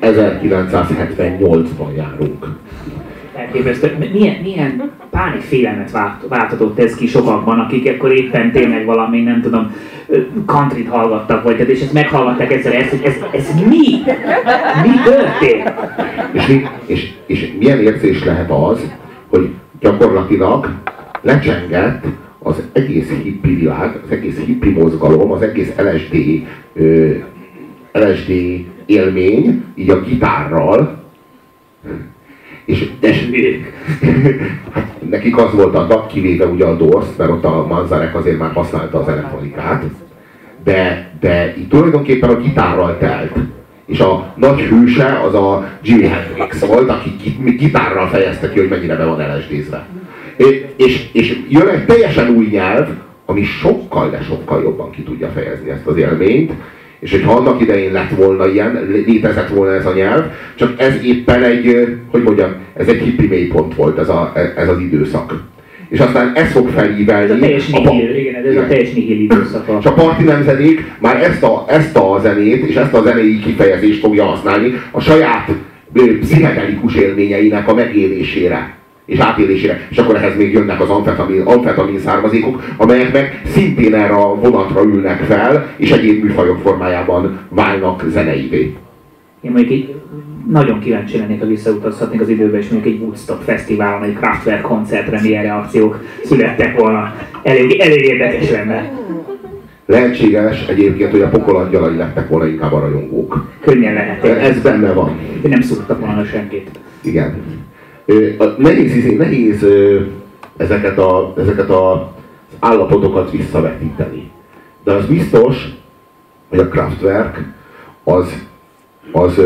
1978-ban járunk. Elképesztő. Milyen, milyen pánik félelmet vált, váltatott ez ki sokakban, akik akkor éppen tényleg valami, nem tudom, countryt hallgattak, vagy és ezt meghallgatták egyszer, ezt, hogy ez, ez mi? Mi történt? És, mi, és, és milyen érzés lehet az, hogy gyakorlatilag lecsengett az egész hippi világ, az egész hippi mozgalom, az egész LSD, ö, LSD élmény, így a gitárral, és, hát nekik az volt a dag, kivéve ugye a Doors, mert ott a Manzarek azért már használta az elektronikát, de, de itt tulajdonképpen a gitárral telt. És a nagy hőse az a Jimi Hendrix volt, aki gitárral fejezte ki, hogy mennyire be van LSD-zve. És, és, és jön egy teljesen új nyelv, ami sokkal, de sokkal jobban ki tudja fejezni ezt az élményt, és hogyha annak idején lett volna ilyen, létezett volna ez a nyelv, csak ez éppen egy, hogy mondjam, ez egy hippi mélypont volt ez, a, ez az időszak. És aztán ez fog felívelni. Ez a teljes nihil, igen, ez a teljes nihil időszaka. És a parti nemzedék már ezt a, ezt a zenét és ezt a zenei kifejezést fogja használni a saját pszichedelikus élményeinek a megélésére és átélésére. És akkor ehhez még jönnek az amfetamin, amfetamin származékok, amelyek meg szintén erre a vonatra ülnek fel, és egyéb műfajok formájában válnak zeneivé. Én mondjuk így nagyon kíváncsi lennék, ha visszautazhatnék az időbe, és mondjuk egy Woodstock fesztiválon, egy Kraftwerk koncertre milyen reakciók születtek volna. Elég, elég érdekes lenne. Lehetséges egyébként, hogy a pokolangyalai lettek volna inkább a rajongók. Könnyen lehet. Ez benne van. Nem szúrtak volna senkit. Igen. Nehéz, nehéz ezeket, a, ezeket a állapotokat visszavetíteni. De az biztos, hogy a Kraftwerk az, az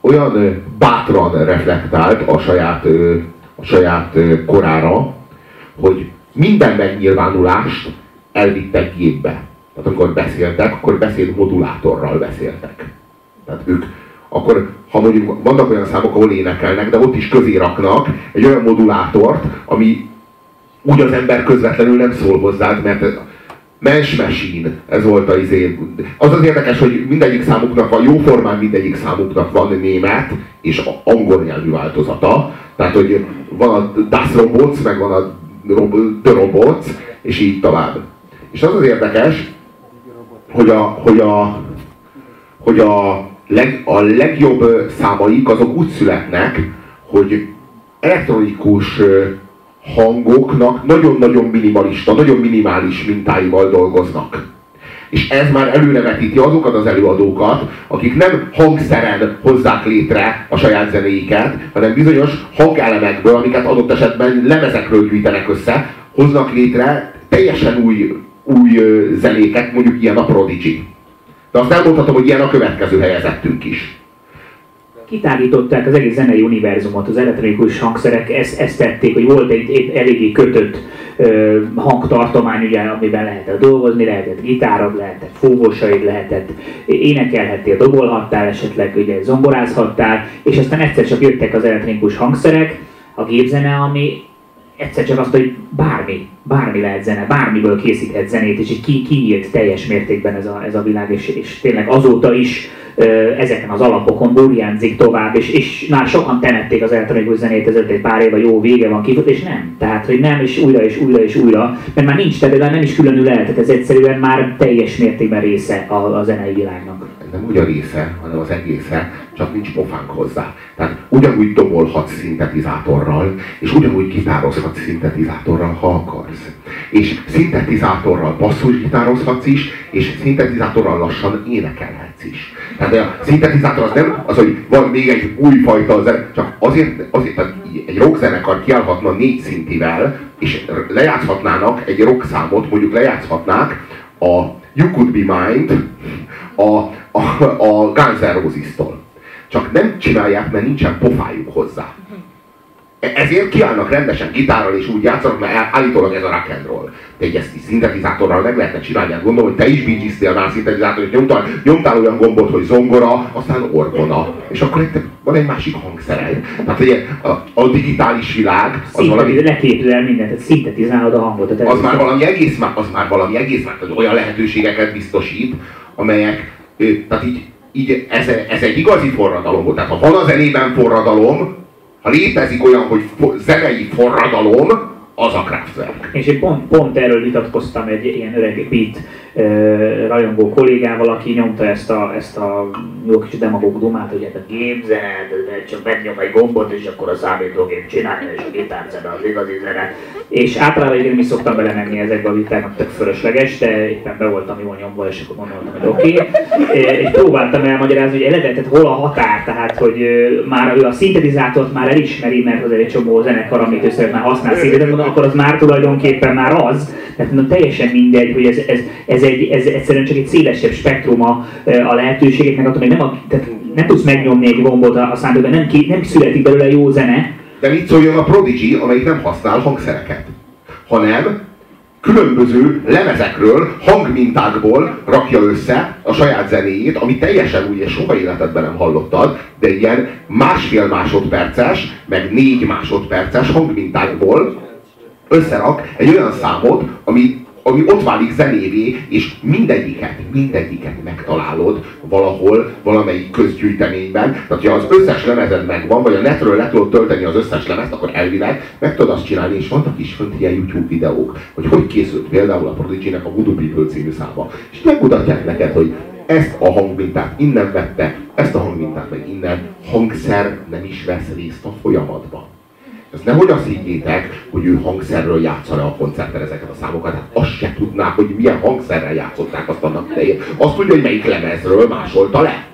olyan bátran reflektált a saját, a saját korára, hogy minden megnyilvánulást elvittek gépbe. Tehát amikor beszéltek, akkor beszédmodulátorral beszéltek. Tehát ők akkor ha mondjuk vannak olyan számok, ahol énekelnek, de ott is közé raknak egy olyan modulátort, ami úgy az ember közvetlenül nem szól hozzá, mert Mensch Machine, ez volt a izé. Az az érdekes, hogy mindegyik számuknak van, jóformán mindegyik számuknak van német és angol nyelvű változata. Tehát, hogy van a Das Robots, meg van a The Robots, és így tovább. És az az érdekes, hogy a, hogy a, hogy a leg, a legjobb számaik azok úgy születnek, hogy elektronikus hangoknak nagyon-nagyon minimalista, nagyon minimális mintáival dolgoznak. És ez már előrevetíti azokat az előadókat, akik nem hangszeren hozzák létre a saját zenéiket, hanem bizonyos hangelemekből, amiket adott esetben lemezekről gyűjtenek össze, hoznak létre teljesen új, új zenéket, mondjuk ilyen a Prodigy. De azt elmondhatom, hogy ilyen a következő helyezettünk is. Kitágították az egész zenei univerzumot, az elektronikus hangszerek ezt, ezt tették, hogy volt egy, eléggé kötött ö, hangtartomány, ugye, amiben lehetett dolgozni, lehetett gitárod, lehetett fúvósaid, lehetett énekelhettél, dobolhattál, esetleg ugye zongorázhattál, és aztán egyszer csak jöttek az elektronikus hangszerek, a gépzene, ami egyszer csak azt, hogy bármi, bármi lehet zene, bármiből készíthet zenét, és így ki, kinyílt teljes mértékben ez a, ez a világ, és, és tényleg azóta is ezeken az alapokon burjánzik tovább, és, és már sokan temették az elektronikus zenét ezelőtt egy pár éve, jó vége van kifut, és nem. Tehát, hogy nem, és újra és újra és újra, mert már nincs, tehát nem is különül el, tehát ez egyszerűen már teljes mértékben része a, a zenei világnak nem úgy a része, hanem az egésze, csak nincs pofánk hozzá. Tehát ugyanúgy dobolhatsz szintetizátorral, és ugyanúgy gitározhatsz szintetizátorral, ha akarsz. És szintetizátorral basszusgitározhatsz is, és szintetizátorral lassan énekelhetsz is. Tehát a szintetizátor az nem az, hogy van még egy új fajta zen, csak azért, azért tehát egy rockzenekar kiállhatna négy szintivel, és lejátszhatnának egy rock számot, mondjuk lejátszhatnák a You Could Be Mind, a, a, a Guns N' Roses-tól. Csak nem csinálják, mert nincsen pofájuk hozzá. Ezért kiállnak rendesen gitárral és úgy játszanak, mert állítólag ez a rock and roll. De egy ezt szintetizátorral meg lehetne csinálni. Hát gondolom, hogy te is bígyiztél már szintetizátor, és nyomtál, nyomtál olyan gombot, hogy zongora, aztán orgona. És akkor egy, van egy másik hangszered. Tehát ugye, a, a digitális világ az valami... Leképzel mindent, szintetizálod a hangot. Az már valami egész, az már valami egész, már olyan lehetőségeket biztosít, amelyek, tehát így így ez, ez egy igazi forradalom volt. Tehát ha van a zenében forradalom, ha létezik olyan, hogy zenei forradalom, az a Kraftwerk. És én pont, pont erről vitatkoztam egy ilyen öreg beat rajongó kollégával, aki nyomta ezt a, ezt a jó kis demagóg dumát, hogy hát a gépzene, de csak megnyom egy gombot, és akkor a számítógép csinálja, és a gitárzene az igazi zene. És általában én mi szoktam belemenni ezekbe a vitáknak tök fölösleges, de éppen be voltam jól nyomva, és akkor gondoltam, hogy oké. Okay. És próbáltam elmagyarázni, hogy eleve, tehát hol a határ, tehát hogy már ő a szintetizátort már elismeri, mert az egy csomó zenekar, amit ő már használ szintetizátort, akkor az már tulajdonképpen már az, tehát no, teljesen mindegy, hogy ez, ez, ez, egy, ez egyszerűen csak egy szélesebb spektruma a lehetőségeknek, attól még nem, a, tehát nem tudsz megnyomni egy gombot a számítógépben, nem, ki, nem születik belőle jó zene. De mit szóljon a Prodigy, amelyik nem használ hangszereket, hanem különböző lemezekről, hangmintákból rakja össze a saját zenéjét, ami teljesen új, és soha életedben nem hallottad, de ilyen másfél másodperces, meg négy másodperces hangmintákból összerak egy olyan számot, ami, ami ott válik zenévé, és mindegyiket, mindegyiket megtalálod valahol, valamelyik közgyűjteményben. Tehát, hogyha az összes lemezed megvan, vagy a netről le tudod tölteni az összes lemezt, akkor elvileg meg tudod azt csinálni, és vannak is fönt ilyen YouTube videók, hogy hogy készült például a Prodigy-nek a Voodoo People című száma. És megmutatják neked, hogy ezt a hangmintát innen vette, ezt a hangmintát meg innen, hangszer nem is vesz részt a folyamatban. Ez nehogy azt higgyétek, hogy ő hangszerről játsza a koncerten ezeket a számokat. Hát azt se tudná, hogy milyen hangszerrel játszották azt annak idején. Azt tudja, hogy melyik lemezről másolta le.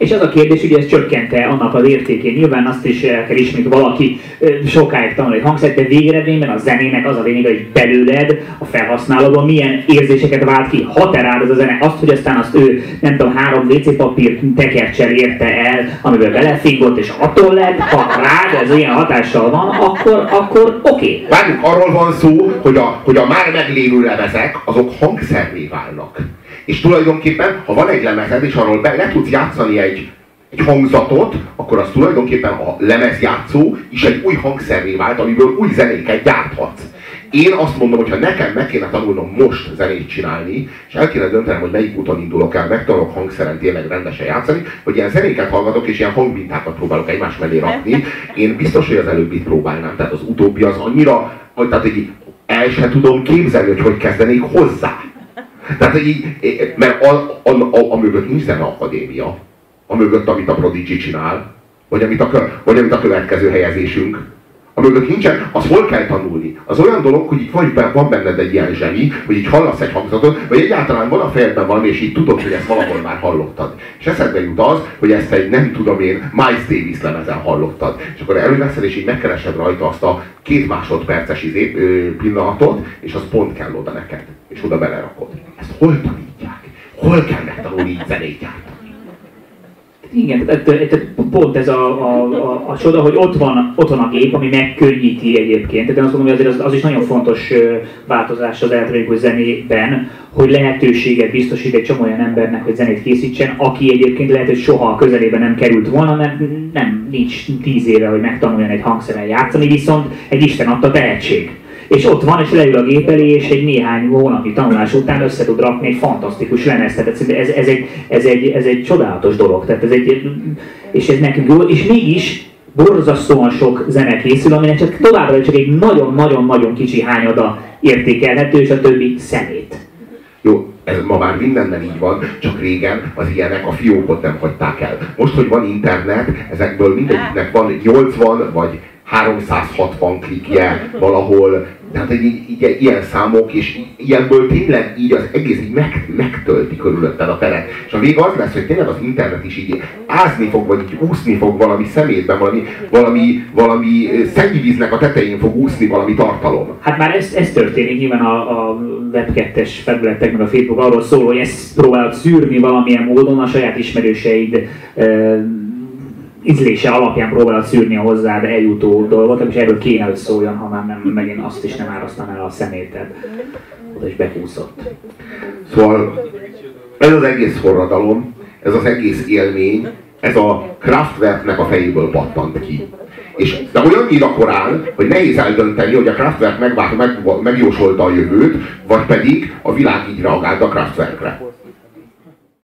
És az a kérdés, hogy ez csökkente annak az értékén. Nyilván azt is el kell ismerni, hogy valaki sokáig tanul egy hangszert, de végeredményben a zenének az a lényeg, hogy belőled, a felhasználóban milyen érzéseket vált ki. Ha te rád az a zene, azt, hogy aztán azt ő, nem tudom, három WC papír tekercsel érte el, amiben belefingott, és attól lett, ha rád ez ilyen hatással van, akkor, akkor oké. Okay. Arról van szó, hogy a, hogy a már meglévő lemezek, azok hangszervé válnak. És tulajdonképpen, ha van egy lemezed, és arról be, le tudsz játszani egy, egy hangzatot, akkor az tulajdonképpen a lemezjátszó is egy új hangszerré vált, amiből új zenéket gyárthatsz. Én azt mondom, hogy ha nekem meg kéne tanulnom most zenét csinálni, és el kéne döntenem, hogy melyik úton indulok el, megtanulok hangszeren tényleg rendesen játszani, hogy ilyen zenéket hallgatok, és ilyen hangmintákat próbálok egymás mellé rakni, én biztos, hogy az előbbit próbálnám. Tehát az utóbbi az annyira, hogy tehát így el sem tudom képzelni, hogy hogy kezdenék hozzá. Tehát így, mert a, a, a, a mögött nincs zene akadémia, a mögött, amit a Prodigy csinál, vagy amit a, vagy amit a következő helyezésünk. A mögött nincsen, az hol kell tanulni? Az olyan dolog, hogy így vagy van benned egy ilyen zseni, hogy így hallasz egy hangzatot, vagy egyáltalán van a fejedben valami, és így tudod, hogy ezt valahol már hallottad. És eszedbe jut az, hogy ezt egy nem tudom én, Miles Davis lemezen hallottad. És akkor előveszed, és így megkeresed rajta azt a két másodperces izé, ö, pillanatot, és az pont kell oda neked. És oda belerakod. Hol tanítják? Hol kell megtanulni így zenét? Igen, tehát, tehát pont ez a, a, a, a csoda, hogy ott van, ott van a gép, ami megkönnyíti egyébként. Tehát én azt mondom, hogy azért az, az is nagyon fontos változás az elektronikus zenében, hogy lehetőséget biztosít egy csomó olyan embernek, hogy zenét készítsen, aki egyébként lehet, hogy soha a közelében nem került volna, mert nem nincs tíz éve, hogy megtanuljon egy hangszeren játszani, viszont egy Isten adta tehetség és ott van, és leül a gép elé, és egy néhány hónapi tanulás után össze tud rakni egy fantasztikus lemez. Tehát ez, ez, egy, ez, egy, ez egy csodálatos dolog. Tehát ez egy, és ez nekünk jó, és mégis borzasztóan sok zene készül, aminek csak továbbra csak egy nagyon-nagyon-nagyon kicsi hányada értékelhető, és a többi szemét. Jó, ez ma már mindenben így van, csak régen az ilyenek a fiókot nem hagyták el. Most, hogy van internet, ezekből mindegyiknek van 80 vagy 360 klikje valahol, tehát egy, így, ilyen számok, és ilyenből tényleg így az egész így meg, megtölti körülötted a teret. És a vég az lesz, hogy tényleg az internet is így ázni fog, vagy így úszni fog valami szemétben, valami, valami, valami szennyvíznek a tetején fog úszni valami tartalom. Hát már ez, ez történik, nyilván a, a Web2-es felületek, meg a Facebook arról szól, hogy ezt próbálod szűrni valamilyen módon a saját ismerőseid ízlése alapján próbálod szűrni a hozzád eljutó dolgot, és erről kéne, hogy szóljon, ha már nem, megint azt is nem árasztan el a szeméted. Oda is bekúszott. Szóval ez az egész forradalom, ez az egész élmény, ez a Kraftwerknek a fejéből pattant ki. És, de olyan annyira korán, hogy nehéz eldönteni, hogy a Kraftwerk megvált, meg, megjósolta a jövőt, vagy pedig a világ így reagált a Kraftwerkre.